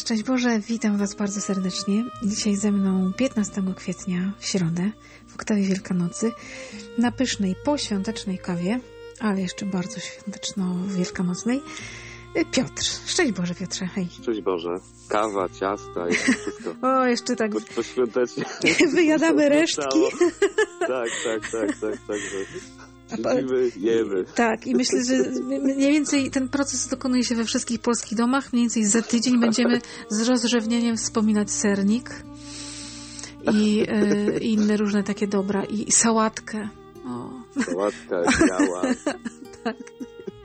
Szczęść Boże, witam Was bardzo serdecznie. Dzisiaj ze mną 15 kwietnia, w środę, w oktawie Wielkanocy, na pysznej, poświątecznej kawie, ale jeszcze bardzo świąteczno-wielkanocnej, Piotr. Szczęść Boże, Piotrze, hej. Szczęść Boże. Kawa, ciasta, jeszcze wszystko. O, jeszcze tak Po, wyjadamy resztki. Tak, tak, tak, tak, tak. Siedzimy, jemy. Tak, i myślę, że mniej więcej ten proces dokonuje się we wszystkich polskich domach. Mniej więcej za tydzień będziemy z rozrzewnieniem wspominać sernik i e, inne różne takie dobra. I sałatkę. O, Sałatka, biała. tak.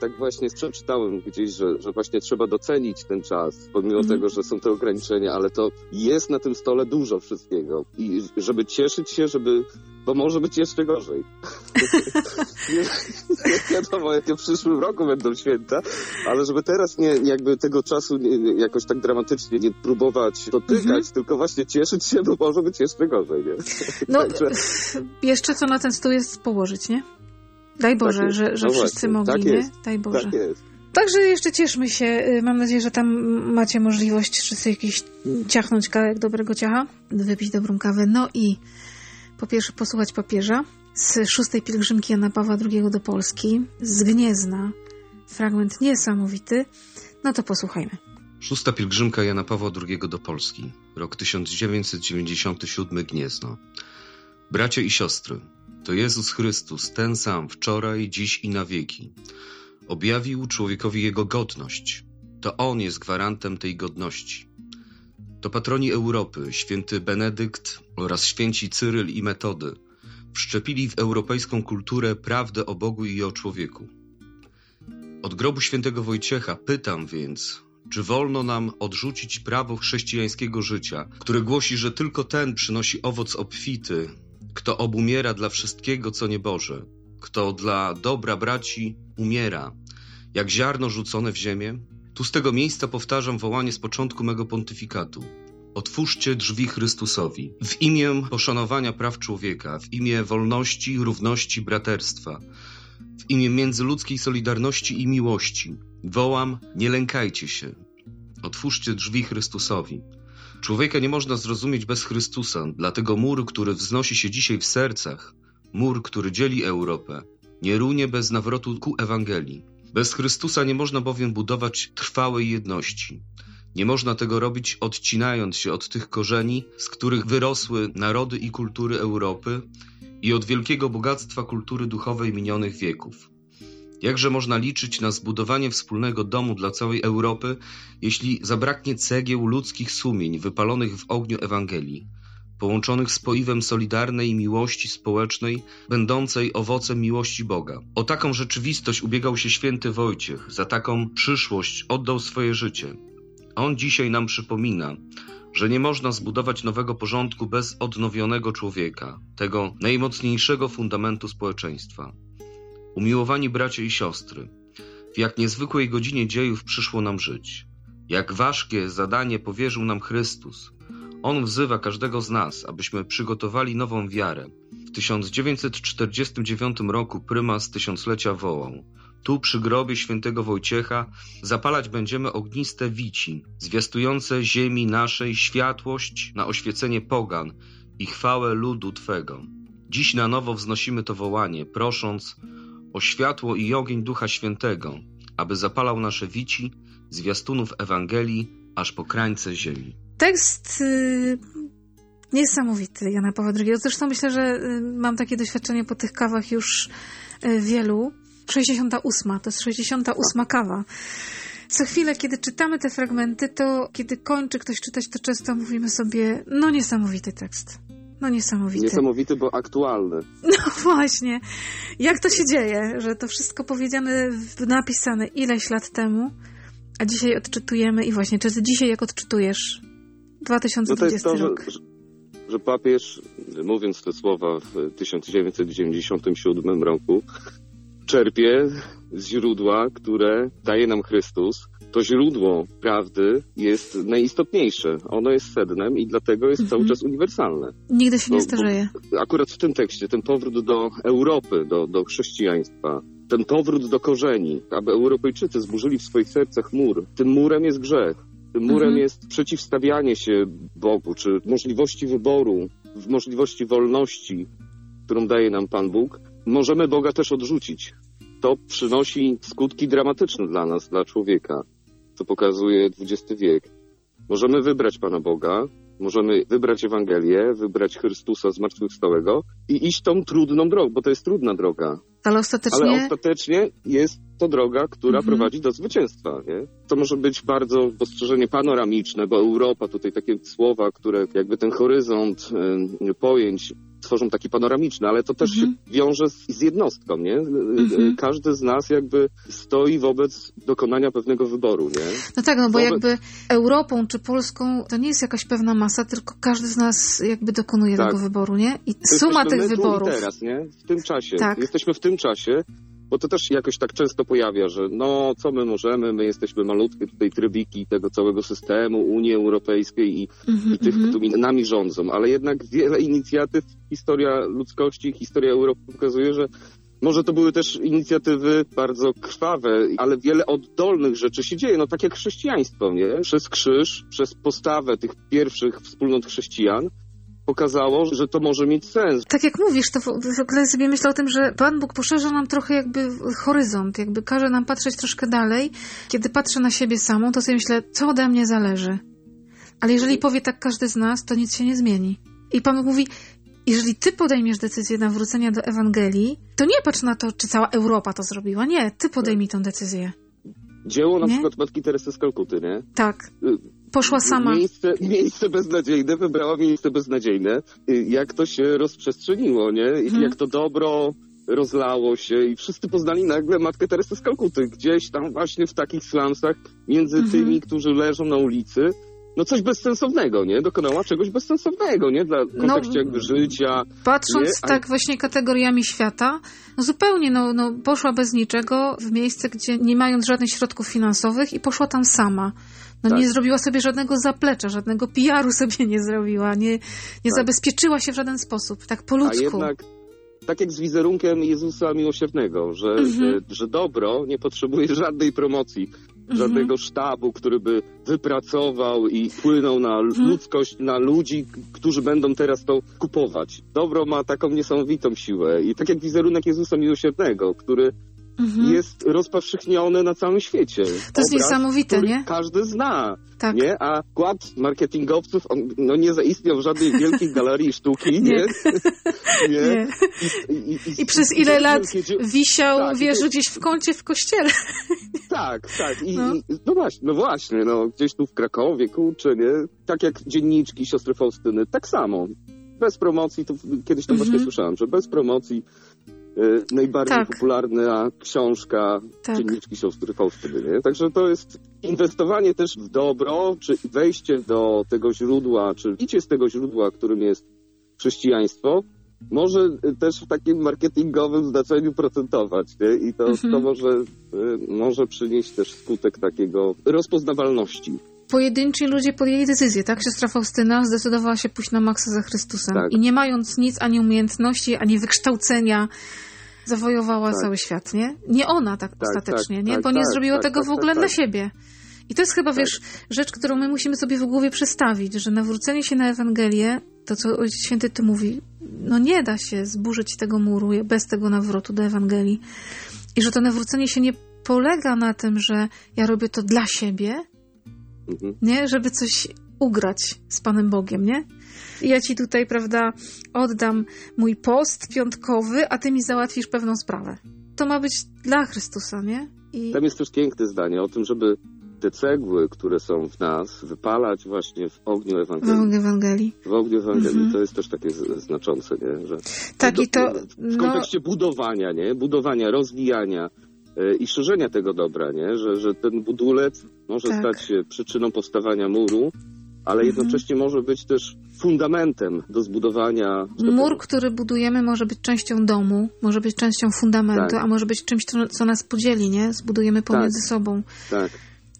Tak właśnie przeczytałem gdzieś, że, że właśnie trzeba docenić ten czas, pomimo Mhm. tego, że są te ograniczenia, ale to jest na tym stole dużo wszystkiego. I żeby cieszyć się, żeby, bo może być jeszcze gorzej. nie, nie wiadomo, jakie w przyszłym roku będą święta, ale żeby teraz nie, jakby tego czasu nie, jakoś tak dramatycznie nie próbować dotykać, Mhm. tylko właśnie cieszyć się, bo może być jeszcze gorzej, nie? No, Także- jeszcze co na ten stół jest położyć, nie? Daj Boże, jest. że, że No wszyscy właśnie, mogli, tak nie? jest. Daj Boże. Tak jest. Także jeszcze cieszmy się. Y, Mam nadzieję, że tam macie możliwość wszyscy jakiś ciachnąć kawałek dobrego ciacha, wypić dobrą kawę. No i po pierwsze posłuchać papieża z szóstej pielgrzymki Jana Pawła II do Polski, z Gniezna. Fragment niesamowity. No to posłuchajmy. Szósta pielgrzymka Jana Pawła II do Polski, rok 1997 Gniezno. Bracia i siostry, to Jezus Chrystus, ten sam wczoraj, dziś i na wieki. Objawił człowiekowi jego godność. To On jest gwarantem tej godności. To patroni Europy, święty Benedykt oraz święci Cyryl i Metody, wszczepili w europejską kulturę prawdę o Bogu i o człowieku. Od grobu świętego Wojciecha pytam więc, czy wolno nam odrzucić prawo chrześcijańskiego życia, które głosi, że tylko ten przynosi owoc obfity, kto obumiera dla wszystkiego, co nieboże, kto dla dobra braci umiera, jak ziarno rzucone w ziemię? Tu z tego miejsca powtarzam wołanie z początku mego pontyfikatu. Otwórzcie drzwi Chrystusowi. W imię poszanowania praw człowieka, w imię wolności, równości, braterstwa, w imię międzyludzkiej solidarności i miłości. Wołam, nie lękajcie się. Otwórzcie drzwi Chrystusowi. Człowieka nie można zrozumieć bez Chrystusa, dlatego mur, który wznosi się dzisiaj w sercach, mur, który dzieli Europę, nie runie bez nawrotu ku Ewangelii. Bez Chrystusa nie można bowiem budować trwałej jedności. Nie można tego robić odcinając się od tych korzeni, z których wyrosły narody i kultury Europy i od wielkiego bogactwa kultury duchowej minionych wieków. Jakże można liczyć na zbudowanie wspólnego domu dla całej Europy, jeśli zabraknie cegieł ludzkich sumień wypalonych w ogniu Ewangelii, połączonych z poiwem solidarnej miłości społecznej, będącej owocem miłości Boga? O taką rzeczywistość ubiegał się święty Wojciech, za taką przyszłość oddał swoje życie. On dzisiaj nam przypomina, że nie można zbudować nowego porządku bez odnowionego człowieka, tego najmocniejszego fundamentu społeczeństwa. Umiłowani bracia i siostry, w jak niezwykłej godzinie dziejów przyszło nam żyć. Jak ważkie zadanie powierzył nam Chrystus. On wzywa każdego z nas, abyśmy przygotowali nową wiarę. W 1949 roku prymas tysiąclecia wołał: Tu przy grobie świętego Wojciecha zapalać będziemy ogniste wici, zwiastujące ziemi naszej światłość na oświecenie pogan i chwałę ludu Twego. Dziś na nowo wznosimy to wołanie, prosząc o światło i ogień Ducha Świętego, aby zapalał nasze wici, zwiastunów Ewangelii, aż po krańce ziemi. Tekst y, niesamowity Jana Pawła II. Zresztą myślę, że y, mam takie doświadczenie po tych kawach już y, wielu. 68, to jest 68 kawa. Co chwilę, kiedy czytamy te fragmenty, to kiedy kończy ktoś czytać, to często mówimy sobie, no niesamowity tekst. No niesamowity. Niesamowity, bo aktualny. No właśnie. Jak to się dzieje, że to wszystko powiedziane, napisane ileś lat temu, a dzisiaj odczytujemy i właśnie, czy dzisiaj jak odczytujesz? No to 2020 jest to, że, rok. że, że papież, mówiąc te słowa w 1997 roku, czerpie z źródła, które daje nam Chrystus. To źródło prawdy jest najistotniejsze. Ono jest sednem i dlatego jest cały Mhm. czas uniwersalne. Nigdy się nie bo- bo- starzeje. Akurat w tym tekście, ten powrót do Europy, do, do chrześcijaństwa, ten powrót do korzeni, aby Europejczycy zburzyli w swoich sercach mur. Tym murem jest grzech. Murem Mhm. jest przeciwstawianie się Bogu, czy możliwości wyboru, możliwości wolności, którą daje nam Pan Bóg. Możemy Boga też odrzucić. To przynosi skutki dramatyczne dla nas, dla człowieka, co pokazuje XX wiek. Możemy wybrać Pana Boga, możemy wybrać Ewangelię, wybrać Chrystusa zmartwychwstałego i iść tą trudną drogą, bo to jest trudna droga. Ale ostatecznie... Ale ostatecznie jest to droga, która Mhm. prowadzi do zwycięstwa. Nie? To może być bardzo postrzeżenie panoramiczne, bo Europa, tutaj takie słowa, które jakby ten horyzont y, pojęć tworzą taki panoramiczny, ale to też Mhm. się wiąże z, z jednostką, nie? Y, y, Mhm. Każdy z nas jakby stoi wobec dokonania pewnego wyboru, nie? No tak, no bo Wobec- jakby Europą czy Polską to nie jest jakaś pewna masa, tylko każdy z nas jakby dokonuje Tak. tego wyboru, nie? I suma tych my tu wyborów. I teraz, nie? W tym czasie. Tak. Jesteśmy w tym czasie, bo to też jakoś tak często pojawia, że no, co my możemy, my jesteśmy malutkie tutaj trybiki tego całego systemu Unii Europejskiej i, Mhm, i tych, mhm. którzy nami rządzą, ale jednak wiele inicjatyw, historia ludzkości, historia Europy pokazuje, że może to były też inicjatywy bardzo krwawe, ale wiele oddolnych rzeczy się dzieje, no tak jak chrześcijaństwo, nie? Przez krzyż, przez postawę tych pierwszych wspólnot chrześcijan pokazało, że to może mieć sens. Tak jak mówisz, to w ogóle sobie myślę o tym, że Pan Bóg poszerza nam trochę jakby horyzont, jakby każe nam patrzeć troszkę dalej. Kiedy patrzę na siebie samą, to sobie myślę, co ode mnie zależy. Ale jeżeli powie tak każdy z nas, to nic się nie zmieni. I Pan Bóg mówi, jeżeli ty podejmiesz decyzję nawrócenia do Ewangelii, to nie patrz na to, czy cała Europa to zrobiła. Nie, ty podejmij tą decyzję. Dzieło na Nie? przykład Matki Teresy z Kalkuty, nie? Tak. Poszła sama. Miejsce, miejsce beznadziejne, wybrała miejsce beznadziejne. Y, Jak to się rozprzestrzeniło, nie? I Mhm. Jak to dobro rozlało się i wszyscy poznali nagle Matkę Teresę z Kalkuty. Gdzieś tam właśnie w takich slumsach między Mhm. tymi, którzy leżą na ulicy. No coś bezsensownego, nie? Dokonała czegoś bezsensownego, nie? Dla w kontekście No, jakby życia. Patrząc Nie, a- tak właśnie kategoriami świata, no zupełnie no, no, poszła bez niczego w miejsce, gdzie nie mając żadnych środków finansowych i poszła tam sama. No Tak. nie zrobiła sobie żadnego zaplecza, żadnego PR-u sobie nie zrobiła, nie, nie Tak. zabezpieczyła się w żaden sposób, tak po A ludzku. jednak tak jak z wizerunkiem Jezusa Miłosiernego, że, Mhm. że, że dobro nie potrzebuje żadnej promocji, Mhm. żadnego sztabu, który by wypracował i wpłynął na Mhm. ludzkość, na ludzi, którzy będą teraz to kupować. Dobro ma taką niesamowitą siłę i tak jak wizerunek Jezusa Miłosiernego, który Mhm. jest rozpowszechniony na całym świecie. To jest niesamowite, który nie? Każdy zna, Tak. nie? A kład marketingowców, on no, nie zaistniał w żadnej wielkiej galerii sztuki, nie? Nie. nie? Nie. I, i, I przez ile lat wielkie dzieł- wisiał, Tak, i wiesz, to- gdzieś w kącie w kościele. Tak, tak. I, No. no. I, właśnie, no właśnie, no gdzieś tu w Krakowie, kurczę, nie? Tak jak dzienniczki siostry Faustyny, tak samo. Bez promocji, to kiedyś to Mhm. właśnie słyszałem, że bez promocji najbardziej Tak. popularna książka Tak. dzienniczki siostry Faustyny, nie? Także to jest inwestowanie też w dobro, czy wejście do tego źródła, czy idzie z tego źródła, którym jest chrześcijaństwo, może y, też w takim marketingowym znaczeniu procentować, nie? I to, Mhm. to może, y, może przynieść też skutek takiego rozpoznawalności. Pojedynczy ludzie podjęli decyzję, tak? Siostra Faustyna zdecydowała się pójść na maksa za Chrystusem. Tak. I nie mając nic, ani umiejętności, ani wykształcenia, zawojowała Tak. cały świat, nie? Nie ona tak, ostatecznie, tak, nie? tak, Bo nie tak, zrobiła tak, tego tak, w ogóle tak, dla tak. siebie. I to jest chyba, Tak. wiesz, rzecz, którą my musimy sobie w głowie przestawić, że nawrócenie się na Ewangelię, to co Ojciec Święty tu mówi, no nie da się zburzyć tego muru bez tego nawrotu do Ewangelii. I że to nawrócenie się nie polega na tym, że ja robię to dla siebie, Mhm. nie? Żeby coś ugrać z Panem Bogiem, nie? I Ja ci tutaj, prawda, oddam mój post piątkowy, a ty mi załatwisz pewną sprawę. To ma być dla Chrystusa, nie? I Tam jest też piękne zdanie o tym, żeby te cegły, które są w nas, wypalać właśnie w ogniu w Ewangelii. Ewangelii. W ogniu Ewangelii. Mhm. To jest też takie znaczące, nie? Że Tak, i to, W no, kontekście budowania, nie? Budowania, rozwijania i szerzenia tego dobra, nie? Że, że ten budulec może Tak. stać się przyczyną powstawania muru, ale Mhm. jednocześnie może być też fundamentem do zbudowania. mur, który budujemy, może być częścią domu, może być częścią fundamentu, Tak. a może być czymś, co, nas podzieli, nie? Zbudujemy pomiędzy sobą. Tak,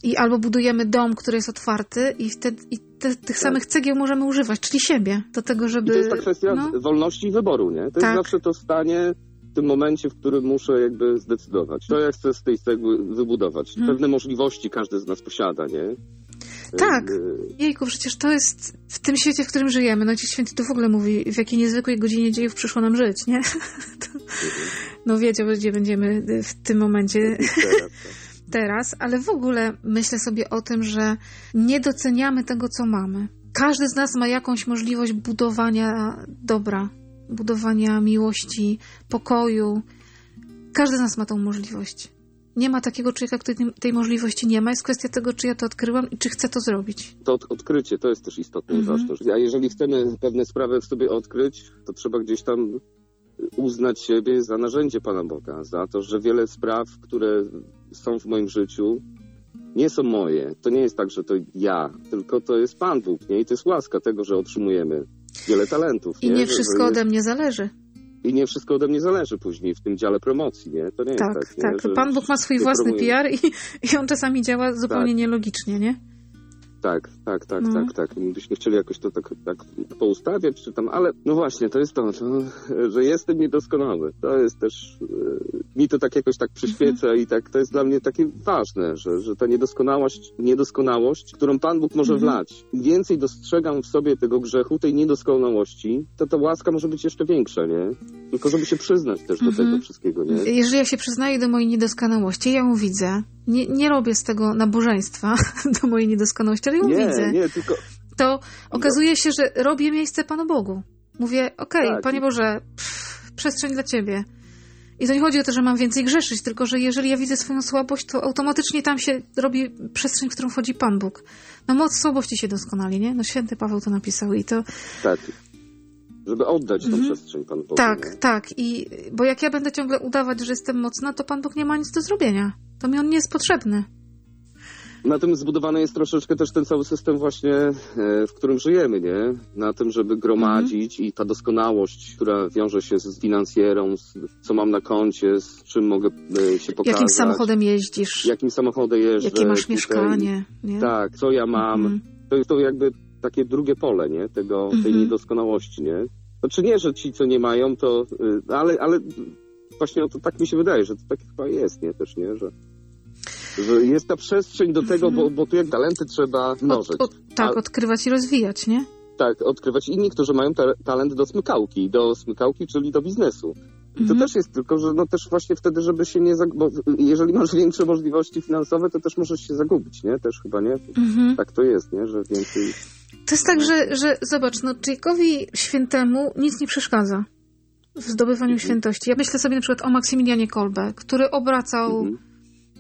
I albo budujemy dom, który jest otwarty i wtedy i te, tych samych cegieł możemy używać, czyli siebie, do tego, żeby... I to jest ta kwestia no, wolności i wyboru, nie? To Tak. jest zawsze to stanie tym momencie, w którym muszę jakby zdecydować. To ja chcę z tej cegły wybudować. Mhm. Pewne możliwości każdy z nas posiada, nie? Tak. Y, Jejku, przecież to jest w tym świecie, w którym żyjemy. No Ojciec Święty to w ogóle mówi, w jakiej niezwykłej godzinie dziejów przyszło nam żyć, nie? To, no wiedział, gdzie będziemy w tym momencie tak. teraz, ale w ogóle myślę sobie o tym, że nie doceniamy tego, co mamy. Każdy z nas ma jakąś możliwość budowania dobra, budowania miłości, pokoju. Każdy z nas ma tą możliwość. Nie ma takiego człowieka, który tej- możliwości nie ma. Jest kwestia tego, czy ja to odkryłam i czy chcę to zrobić. To od- odkrycie to jest też istotne Mhm. A jeżeli chcemy pewne sprawy w sobie odkryć, to trzeba gdzieś tam uznać siebie za narzędzie Pana Boga, za to, że wiele spraw, które są w moim życiu, nie są moje. To nie jest tak, że to ja, tylko to jest Pan Bóg, nie? I to jest łaska tego, że otrzymujemy wiele talentów. I nie wszystko ode mnie zależy. I nie wszystko ode mnie zależy później w tym dziale promocji, nie? To nie jest Tak, tak. nie? tak. Że Pan Bóg ma swój własny promujemy. PR i, i on czasami działa zupełnie Tak. nielogicznie, nie? Tak, tak, tak, No. tak, tak. My byśmy chcieli jakoś to tak, tak poustawiać, czy tam, ale no właśnie, to jest to, to że jestem niedoskonały. To jest też, e, mi to tak jakoś tak przyświeca i tak, to jest dla mnie takie ważne, że, że ta niedoskonałość, niedoskonałość, którą Pan Bóg może Mhm. wlać. Im więcej dostrzegam w sobie tego grzechu, tej niedoskonałości, to ta łaska może być jeszcze większa, nie? Tylko żeby się przyznać też do Mhm. tego wszystkiego, nie? Jeżeli ja się przyznaję do mojej niedoskonałości, ja ją widzę. Nie, nie robię z tego nabożeństwa do mojej niedoskonałości, ale ją Nie, widzę. nie, tylko To okazuje się, że robię miejsce Panu Bogu. Mówię, okej, Tak. Panie Boże, pff, przestrzeń dla Ciebie. I to nie chodzi o to, że mam więcej grzeszyć, tylko że jeżeli ja widzę swoją słabość, to automatycznie tam się robi przestrzeń, w którą wchodzi Pan Bóg. No moc słabości się doskonali, nie? No święty Paweł to napisał i to tak. Żeby oddać tą Mhm. przestrzeń Panu Bogu. tak, nie? tak. I bo jak ja będę ciągle udawać, że jestem mocna, to Pan Bóg nie ma nic do zrobienia. To mi on nie jest potrzebny. Na tym zbudowany jest troszeczkę też ten cały system właśnie, e, w którym żyjemy, nie? Na tym, żeby gromadzić i ta doskonałość, która wiąże się z finansjerą, z, co mam na koncie, z czym mogę e, się pokazać. Jakim samochodem jeździsz? Jakim samochodem jeżdżę. Jakie masz tutaj. mieszkanie? Nie? Tak, co ja mam. Mhm. To jest to jakby takie drugie pole, nie? Tego, tej Mhm. niedoskonałości, nie? Znaczy nie, że ci, co nie mają, to... y, Ale, ale właśnie to tak mi się wydaje, że to tak chyba jest, nie? Też, nie? Że jest ta przestrzeń do tego, bo, bo tu jak talenty trzeba mnożyć. Mhm. Od, od, tak, odkrywać i rozwijać, nie? Tak, odkrywać inni, którzy mają ta, talent do smykałki, do smykałki, czyli do biznesu. I Mhm. to też jest tylko, że no też właśnie wtedy, żeby się nie bo jeżeli masz większe możliwości finansowe, to też możesz się zagubić, nie? Też chyba, nie? Mhm. Tak to jest, nie? Że więcej... To jest tak, że, że zobacz, no Jake'owi świętemu nic nie przeszkadza w zdobywaniu Mhm. świętości. Ja myślę sobie na przykład o Maksymilianie Kolbe, który obracał Mhm.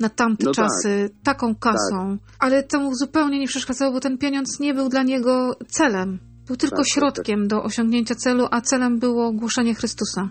Na tamte No tak. czasy taką kasą, ale to mu zupełnie nie przeszkadzało, bo ten pieniądz nie był dla niego celem. Był tylko Tak, tak, środkiem do osiągnięcia celu, a celem było głoszenie Chrystusa.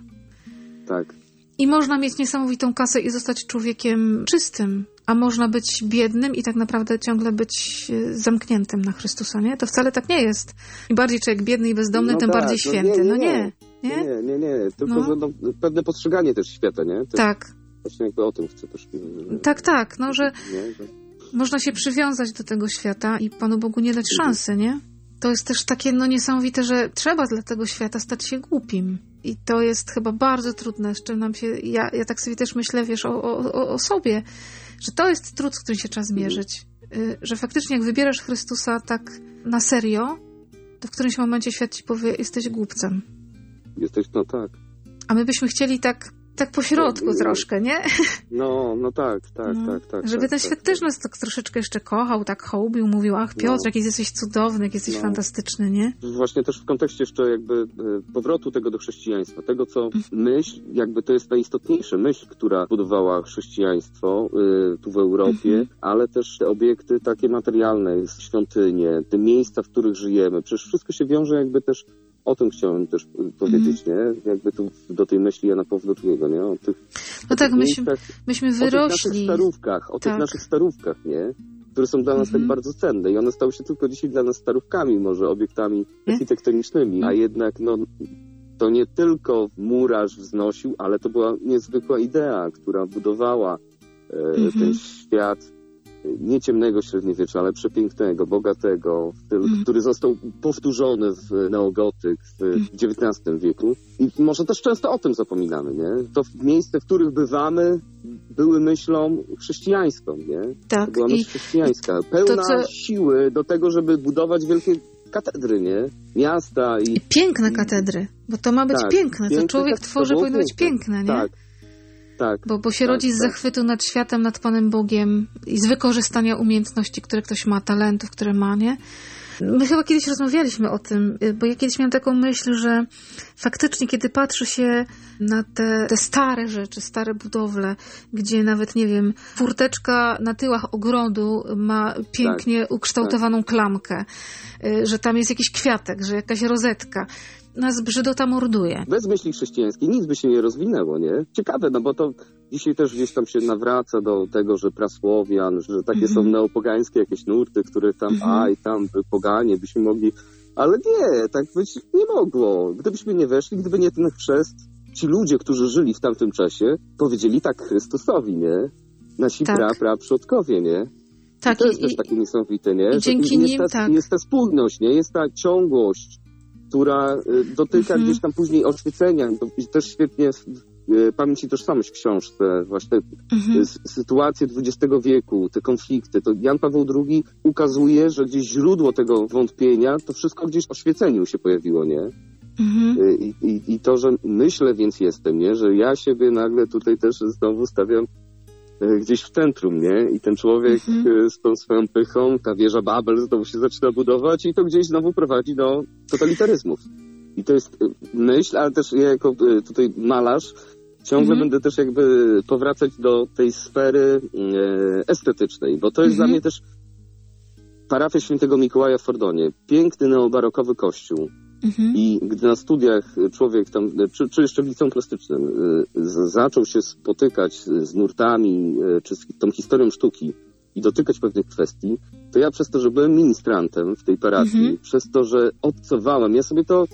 Tak. I można mieć niesamowitą kasę i zostać człowiekiem czystym, a można być biednym i tak naprawdę ciągle być e, zamkniętym na Chrystusa, nie? To wcale tak nie jest. Im bardziej człowiek biedny i bezdomny, No tym tak, bardziej no święty. nie, No nie, nie, nie? Nie, nie, nie. Tylko, No. no, pewne postrzeganie też świata, nie? Tak, Właśnie jakby o tym chcę też... y, tak, tak. No, że Nie? Że... można się przywiązać do tego świata i Panu Bogu nie dać szansy, nie? To jest też takie no niesamowite, że trzeba dla tego świata stać się głupim. I to jest chyba bardzo trudne, z czym nam się... Ja, ja tak sobie też myślę, wiesz, o, o, o- o sobie, że to jest trud, z którym się trzeba zmierzyć. Y, Że faktycznie jak wybierasz Chrystusa tak na serio, to w którymś momencie świat ci powie, jesteś głupcem. Jesteś, no tak. A my byśmy chcieli tak, tak po środku Mhm. troszkę, nie? No, no tak, tak, No. tak, tak. Żeby tak, ten świat tak. też nas tak troszeczkę jeszcze kochał, tak hołbił, mówił, ach Piotr, No. jaki jesteś cudowny, jak jesteś No. fantastyczny, nie? Właśnie też w kontekście jeszcze jakby e, powrotu tego do chrześcijaństwa, tego co Mhm. myśl, jakby to jest najistotniejsze, myśl, która budowała chrześcijaństwo y, tu w Europie, Mhm. ale też te obiekty takie materialne, świątynie, te miejsca, w których żyjemy, przecież wszystko się wiąże jakby też o tym chciałem też powiedzieć, Mhm. nie? Jakby tu do tej myśli Jana II, nie? O tych, No tak, tych myśmy, myśmy o tych naszych wyrośli. starówkach, o Tak. tych naszych starówkach, nie? Które są dla nas Mhm. tak bardzo cenne i one stały się tylko dzisiaj dla nas starówkami, może obiektami Nie? architektonicznymi, a Mhm. jednak no, to nie tylko murarz wznosił, ale to była niezwykła idea, która budowała e, Mhm. ten świat nie ciemnego średniowiecza, ale przepięknego, bogatego, w stylu, Mhm. który został powtórzony w neogotyk w XIX wieku. I może też często o tym zapominamy, nie? To miejsce, w których bywamy, były myślą chrześcijańską, nie? To Tak. była myśl chrześcijańska, pełna co- siły do tego, żeby budować wielkie katedry, nie? Miasta i... I piękne katedry, bo to ma być Tak, piękne. To człowiek tworzy, powinno być piękne. piękne, nie? Tak, tak. Bo, bo się Tak, rodzi z tak. zachwytu nad światem, nad Panem Bogiem i z wykorzystania umiejętności, które ktoś ma, talentów, które ma, nie? My chyba kiedyś rozmawialiśmy o tym, y, bo ja kiedyś miałam taką myśl, że faktycznie, kiedy patrzy się na te, te stare rzeczy, stare budowle, gdzie nawet, nie wiem, furteczka na tyłach ogrodu ma pięknie ukształtowaną klamkę, y, że tam jest jakiś kwiatek, że jakaś rozetka, nas brzydota morduje. Bez myśli chrześcijańskiej nic by się nie rozwinęło, nie? Ciekawe, no bo to dzisiaj też gdzieś tam się nawraca do tego, że prasłowian, że takie Mhm. są neopogańskie jakieś nurty, które tam, Mhm. a i tam by poganie byśmy mogli, ale nie, tak być nie mogło. Gdybyśmy nie weszli, gdyby nie ten chrzest, ci ludzie, którzy żyli w tamtym czasie, powiedzieli tak Chrystusowi, nie? Nasi Tak. pra, pra przodkowie, nie? Tak, I to jest i, też takie niesamowite, nie? i Że dzięki jest nim, ta, tak. Jest ta spójność, nie? Jest ta ciągłość, która y, dotyka Mhm. gdzieś tam później oświecenia. Też świetnie y, Pamięć i Tożsamość w książce, właśnie mhm. sytuacje XX wieku, te konflikty, to Jan Paweł II ukazuje, że gdzieś źródło tego wątpienia, to wszystko gdzieś w oświeceniu się pojawiło, nie? Mhm. Y, I, i, I to, że myślę, więc jestem, nie? Że ja siebie nagle tutaj też znowu stawiam gdzieś w centrum, nie? I ten człowiek Mhm. y, z tą swoją pychą, ta wieża Babel znowu się zaczyna budować i to gdzieś znowu prowadzi do totalitaryzmów. I to jest y, myśl, ale też ja jako tutaj malarz ciągle Mhm. będę też jakby powracać do tej sfery estetycznej, bo to jest Mhm. dla mnie też parafia świętego Mikołaja w Fordonie. Piękny neobarokowy kościół. Mhm. I gdy na studiach człowiek tam, czy, czy jeszcze w liceum plastycznym, y, z- zaczął się spotykać z nurtami, y, czy z tą historią sztuki i dotykać pewnych kwestii, to ja przez to, że byłem ministrantem w tej parafii, Mhm. przez to, że obcowałem, ja sobie to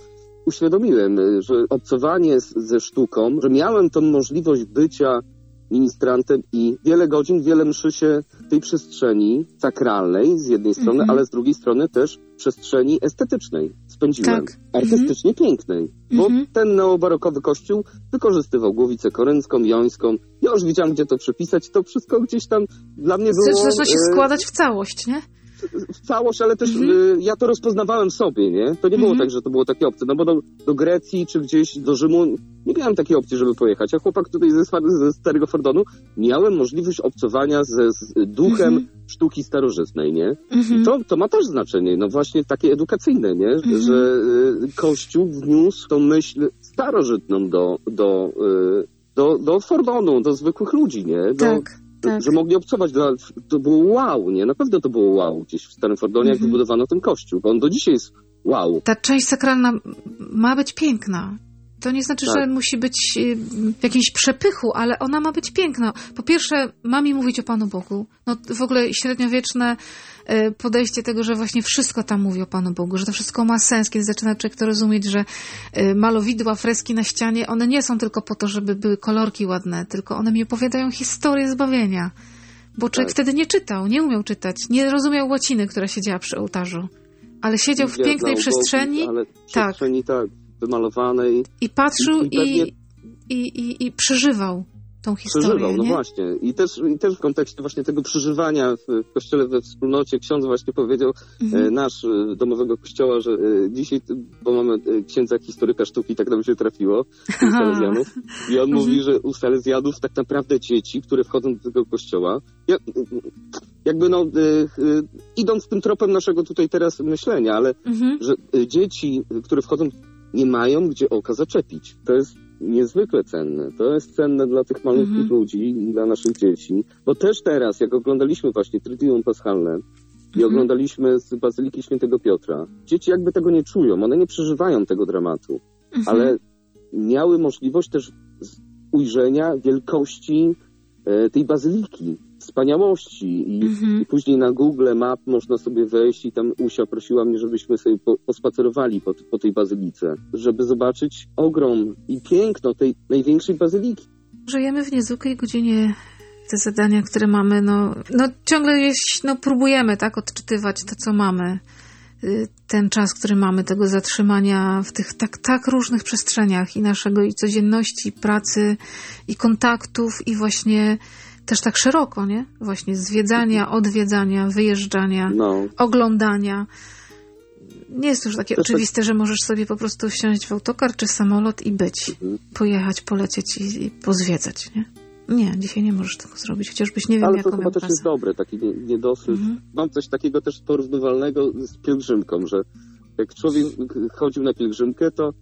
uświadomiłem, y, że obcowanie z, ze sztuką, że miałem tą możliwość bycia ministrantem i wiele godzin, wiele mszy się w tej przestrzeni sakralnej z jednej strony, Mhm. ale z drugiej strony też przestrzeni estetycznej spędziłem. Tak. Artystycznie pięknej. Bo Mhm. ten neobarokowy kościół wykorzystywał głowicę koryncką, jońską. Ja już wiedziałem, gdzie to przepisać. To wszystko gdzieś tam dla mnie było... Zaczyna się e, składać w całość, nie? W całość, ale też Mhm. y, ja to rozpoznawałem sobie, nie? To nie było Mhm. tak, że to było takie opcje, no bo do, do Grecji czy gdzieś do Rzymu nie miałem takiej opcji, żeby pojechać. A chłopak tutaj ze, ze Starego Fordonu miałem możliwość obcowania ze z duchem Mhm. sztuki starożytnej, nie? Mhm. I to, to ma też znaczenie, no właśnie takie edukacyjne, nie? Mhm. Że y, Kościół wniósł tą myśl starożytną do, do, y, do, do Fordonu, do zwykłych ludzi, nie? Do, Tak, tak. że mogli obcować. Dla, to było wow, nie? Na pewno to było wow gdzieś w Starym Fordonie, jak Mhm. wybudowano ten kościół, bo on do dzisiaj jest wow. Ta część sakralna ma być piękna. To nie znaczy, Tak. że musi być y, w jakimś przepychu, ale ona ma być piękna. Po pierwsze, ma mi mówić o Panu Bogu. No w ogóle średniowieczne y, podejście tego, że właśnie wszystko tam mówi o Panu Bogu, że to wszystko ma sens, kiedy zaczyna człowiek to rozumieć, że y, malowidła, freski na ścianie, one nie są tylko po to, żeby były kolorki ładne, tylko one mi opowiadają historię zbawienia. Bo człowiek Tak. wtedy nie czytał, nie umiał czytać, nie rozumiał łaciny, która siedziała przy ołtarzu. Ale siedział w pięknej przestrzeni Ale Tak. przestrzeni tak, wymalowanej. i patrzył I- i, i i, i, i, przeżywał tą historię. Przeżywał, no nie? właśnie. I też, I też w kontekście właśnie tego przeżywania w, w kościele, we wspólnocie, ksiądz właśnie powiedział, Mhm. e, nasz e, domowego kościoła, że e, dzisiaj, bo mamy e, księdza historyka sztuki, tak nam się trafiło, u Salezjanów, i on Mhm. mówi, że u Salezjanów tak naprawdę dzieci, które wchodzą do tego kościoła, ja, jakby no, e, idąc tym tropem naszego tutaj teraz myślenia, ale Mhm. że dzieci, które wchodzą, nie mają gdzie oka zaczepić. To jest niezwykle cenne. To jest cenne dla tych malutkich Mhm. ludzi dla naszych dzieci. Bo też teraz, jak oglądaliśmy właśnie Triduum Paschalne i Mhm. oglądaliśmy z Bazyliki Świętego Piotra, dzieci jakby tego nie czują, one nie przeżywają tego dramatu, Mhm. ale miały możliwość też ujrzenia wielkości e, tej bazyliki, wspaniałości i Mhm. i później na Google Map można sobie wejść i tam Usia prosiła mnie, żebyśmy sobie po, pospacerowali po, po tej bazylice, żeby zobaczyć ogrom i piękno tej największej bazyliki. Żyjemy w niezwykłej godzinie te zadania, które mamy, no, no ciągle jest, no próbujemy, tak, odczytywać to, co mamy. Y, ten czas, który mamy, tego zatrzymania w tych tak, tak różnych przestrzeniach i naszego i codzienności, i pracy, i kontaktów, i właśnie też tak szeroko, nie? Właśnie zwiedzania, odwiedzania, wyjeżdżania, No, oglądania. Nie jest już takie To oczywiste, że możesz sobie po prostu wsiąść w autokar czy samolot i być. Mhm. Pojechać, polecieć i, i pozwiedzać, nie? Nie, dzisiaj nie możesz tego zrobić, chociażbyś nie wiem, ale to jaką chyba miał też jest dobre, taki nie- niedosyt. Mhm. Mam coś takiego też porównywalnego z pielgrzymką, że jak człowiek chodził na pielgrzymkę, to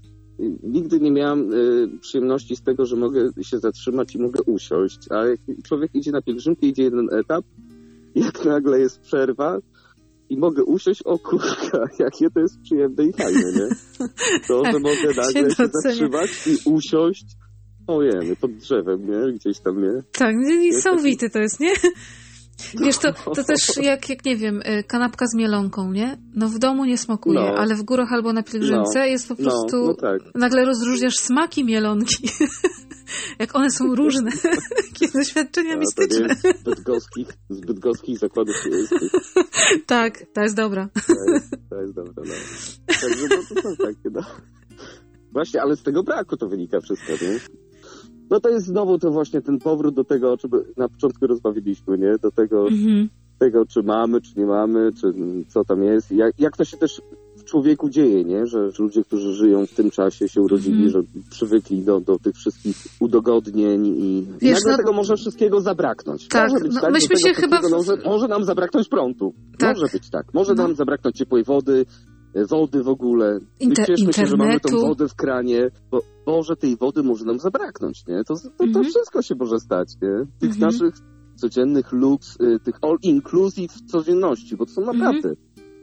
nigdy nie miałem y, przyjemności z tego, że mogę się zatrzymać i mogę usiąść, a jak człowiek idzie na pielgrzymkę, idzie jeden etap, jak nagle jest przerwa i mogę usiąść, o kurka, jakie to jest przyjemne i fajne, nie? To, że mogę nagle się zatrzymać i usiąść, ojej, pod drzewem, nie? Gdzieś tam, nie? Tak, niesamowity to jest, nie? Wiesz, to, to też jak, jak, nie wiem, y, kanapka z mielonką, nie? No w domu nie smakuje, No. ale w górach albo na pielgrzymce No. jest po No, prostu... no tak. Nagle rozróżniasz smaki mielonki. jak one są różne. Jakie doświadczenia A to mistyczne. nie z bydgoskich, z bydgoskich zakładów miejskich. Tak, to jest dobra. To jest, to jest dobre, no. Także no, to są takie, no. Właśnie, ale z tego braku to wynika wszystko, nie? No to jest znowu to właśnie ten powrót do tego, o czym na początku rozmawialiśmy, nie? Do tego, Mhm. tego czy mamy, czy nie mamy, czy co tam jest. Jak, jak to się też w człowieku dzieje, nie? Że, że ludzie, którzy żyją w tym czasie, się urodzili, Mhm. że przywykli do, do tych wszystkich udogodnień i Wiesz, nagle no- tego może wszystkiego zabraknąć. Tak, może być no tak, myśmy się chyba Może, może nam zabraknąć prądu. Tak. Może być tak. Może No. nam zabraknąć ciepłej wody, wody w ogóle. Inter- Cieszmy się, że mamy tą internetu. wodę w kranie, bo może tej wody może nam zabraknąć, nie? To, to, to Mhm. wszystko się może stać, nie? Tych Mhm. naszych codziennych luks, y, tych all-inclusive codzienności, bo to są naprawdę...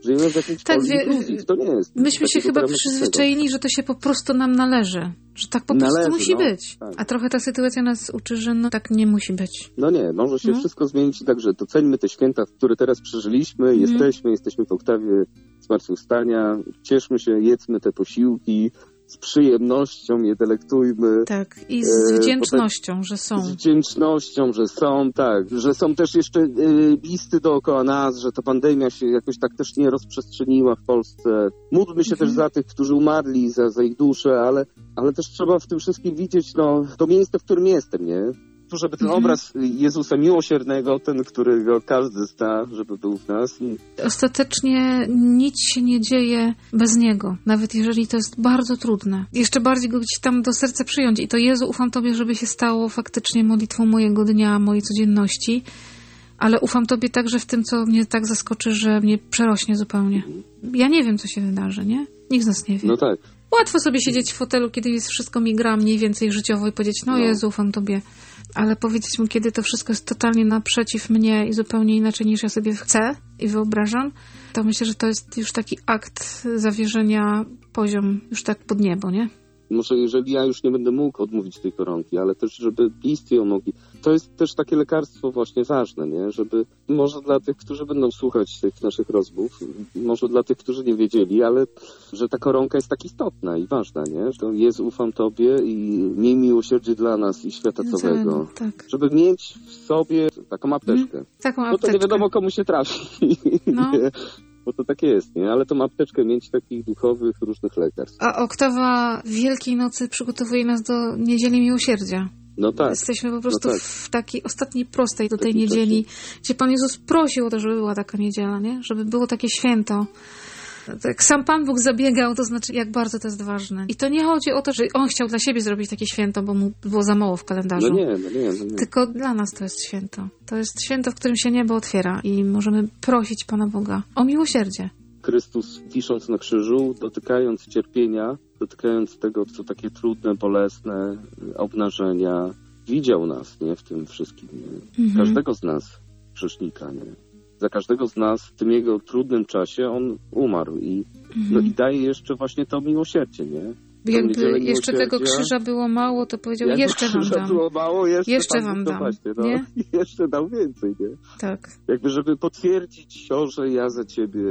Żyjemy w jakimś Tak, wie- to nie jest. Myśmy się chyba przyzwyczaili, że to się po prostu nam należy. Że tak po prostu Należy, musi no. być. Tak. A trochę ta sytuacja nas uczy, że no tak nie musi być. No nie, może się No. wszystko zmienić, także doceńmy te święta, które teraz przeżyliśmy, Mhm. jesteśmy, jesteśmy w oktawie zmartwychwstania, cieszmy się, jedzmy te posiłki, z przyjemnością je delektujmy, Tak. I E, z bo wdzięcznością, że są. z wdzięcznością, że są, tak, że są też jeszcze y, listy dookoła nas, że ta pandemia się jakoś tak też nie rozprzestrzeniła w Polsce. Módlmy się Mhm. też za tych, którzy umarli, za, za ich duszę, ale, ale też trzeba w tym wszystkim widzieć, no, to miejsce, w którym jestem, nie? Tu, żeby ten Mhm. obraz Jezusa miłosiernego, ten, którego każdy zna, żeby był w nas. Ostatecznie nic się nie dzieje bez Niego, nawet jeżeli to jest bardzo trudne. Jeszcze bardziej Go gdzieś tam do serca przyjąć. I to Jezu, ufam Tobie, żeby się stało faktycznie modlitwą mojego dnia, mojej codzienności, ale ufam Tobie także w tym, co mnie tak zaskoczy, że mnie przerośnie zupełnie. Ja nie wiem, co się wydarzy, nie? Nikt z nas nie wie. no tak, Łatwo sobie siedzieć w fotelu, kiedy jest wszystko mi gra mniej więcej życiowo i powiedzieć, no, No. Jezu, ufam Tobie. Ale powiedzieć mu, kiedy to wszystko jest totalnie naprzeciw mnie i zupełnie inaczej niż ja sobie chcę i wyobrażam, to myślę, że to jest już taki akt zawierzenia poziom już tak pod niebo, nie? Może jeżeli ja już nie będę mógł odmówić tej koronki, ale też, żeby bliscy ją mogli. To jest też takie lekarstwo właśnie ważne, nie? Żeby, może dla tych, którzy będą słuchać tych naszych rozmów, może dla tych, którzy nie wiedzieli, ale że ta koronka jest tak istotna i ważna, nie? Że Jezu, ufam Tobie i miej miłosierdzie dla nas i świata całego. Tak. Żeby mieć w sobie taką apteczkę. Taką Bo to apteczkę. nie wiadomo, komu się trafi. No. Bo to tak jest, nie? Ale tą apteczkę mieć takich duchowych, różnych lekarstw. A oktawa Wielkiej Nocy przygotowuje nas do Niedzieli Miłosierdzia. No tak. Jesteśmy po prostu No tak. w takiej ostatniej prostej do tej niedzieli, gdzie Pan Jezus prosił o to, żeby była taka niedziela, nie? Żeby było takie święto. Jak sam Pan Bóg zabiegał, to znaczy jak bardzo to jest ważne. I to nie chodzi o to, że On chciał dla siebie zrobić takie święto, bo mu było za mało w kalendarzu. No nie, no nie, no nie. Tylko dla nas to jest święto. To jest święto, w którym się niebo otwiera i możemy prosić Pana Boga o miłosierdzie. Chrystus wisząc na krzyżu, dotykając cierpienia, dotykając tego, co takie trudne, bolesne, obnażenia, widział nas, nie, w tym wszystkim, nie? Mhm. Każdego z nas, grzesznika, nie? Za każdego z nas w tym jego trudnym czasie on umarł i, no Mhm. i daje jeszcze właśnie to miłosierdzie, nie? Jakby jeszcze tego krzyża było mało, to powiedział, Jakby jeszcze wam dam. było mało, jeszcze, Jeszcze wam no dam, Właśnie, no. nie? Jeszcze dał więcej, nie? Tak, Jakby, żeby potwierdzić że ja za ciebie,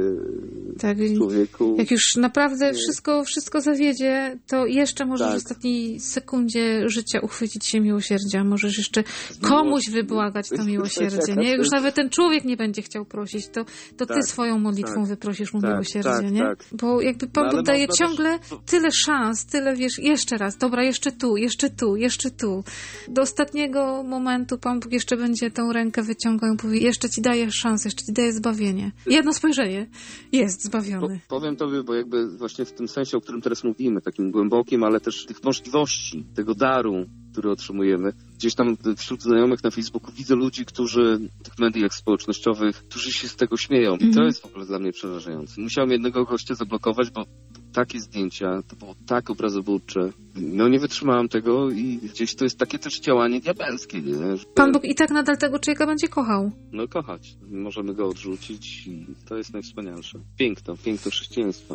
tak. człowieku... Jak już naprawdę Nie. wszystko, wszystko zawiedzie, to jeszcze możesz Tak. w ostatniej sekundzie życia uchwycić się miłosierdzia. Możesz jeszcze komuś wybłagać to miłosierdzie, nie? Jak już nawet ten człowiek nie będzie chciał prosić, to, to ty Tak, swoją modlitwą tak. wyprosisz mu Tak, miłosierdzie, tak, nie? tak. Bo jakby Pan No, daje można też- ciągle tyle szans, tyle wiesz, jeszcze raz, dobra, jeszcze tu, jeszcze tu, jeszcze tu. Do ostatniego momentu Pan Bóg jeszcze będzie tą rękę wyciągał i powie, jeszcze ci daję szansę, jeszcze ci daję zbawienie. Jedno spojrzenie, jest Po, zbawiony. powiem tobie, bo jakby właśnie w tym sensie, o którym teraz mówimy, takim głębokim, ale też tych możliwości, tego daru, który otrzymujemy. Gdzieś tam wśród znajomych na Facebooku widzę ludzi, którzy w tych mediach społecznościowych, którzy się z tego śmieją. I to Mhm. jest w ogóle dla mnie przerażające. Musiałem jednego gościa zablokować, bo takie zdjęcia, to było tak obrazobórcze. No nie wytrzymałem tego i gdzieś to jest takie też działanie diabelskie, nie? Że, Pan Bóg i tak nadal tego człowieka będzie kochał. No kochać. Możemy go odrzucić i to jest najwspanialsze. Piękno, piękno chrześcijaństwa.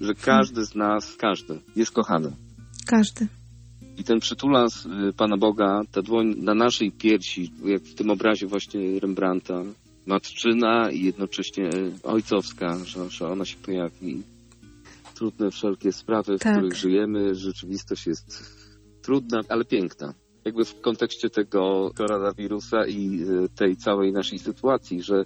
Że każdy z nas, każdy jest kochany. Każdy. I ten przytulas y, Pana Boga, ta dłoń na naszej piersi, jak w tym obrazie właśnie Rembrandta, matczyna i jednocześnie ojcowska, że, że ona się pojawi. Trudne wszelkie sprawy, w Tak. których żyjemy, rzeczywistość jest trudna, ale piękna. Jakby w kontekście tego koronawirusa i y, tej całej naszej sytuacji, że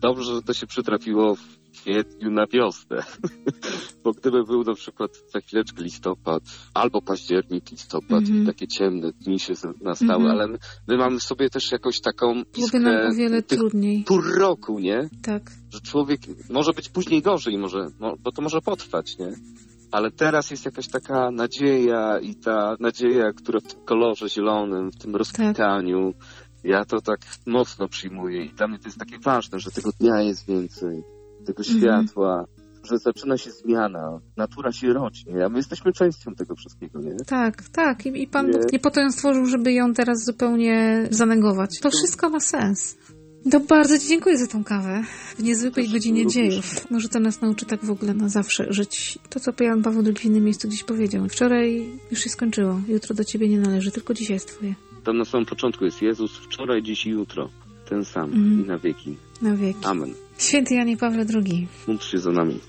dobrze, że to się przytrafiło w kwietniu na wiosnę. Bo gdyby był na przykład za chwileczkę listopad, albo październik, listopad, Mhm. i takie ciemne dni się nastały, Mhm. ale my, my mamy sobie też jakąś taką iskrę o wiele tych trudniej. pór roku, nie? Tak. Że człowiek może być później gorzej, może, mo- bo to może potrwać, nie? Ale teraz jest jakaś taka nadzieja i ta nadzieja, która w tym kolorze zielonym, w tym rozkwitaniu, ja to tak mocno przyjmuję i dla mnie to jest takie ważne, że tego dnia jest więcej, tego Mhm. światła, że zaczyna się zmiana, natura się rośnie, a my jesteśmy częścią tego wszystkiego, nie? Tak, tak. I, I Pan Nie. Bóg nie po to ją stworzył, żeby ją teraz zupełnie zanegować. To wszystko ma sens. To bardzo Ci dziękuję za tą kawę w niezwykłej Proszę, godzinie również. dziejów. Może to nas nauczy tak w ogóle na zawsze żyć. To, co Jan Paweł II w innym miejscu gdzieś powiedział. Wczoraj już się skończyło. Jutro do Ciebie nie należy, tylko dzisiaj jest Twoje. Tam na samym początku jest Jezus wczoraj, dziś i jutro, ten sam Mhm. i na wieki. Na wieki. Amen. Święty Janie Pawle II. Módl się za nami.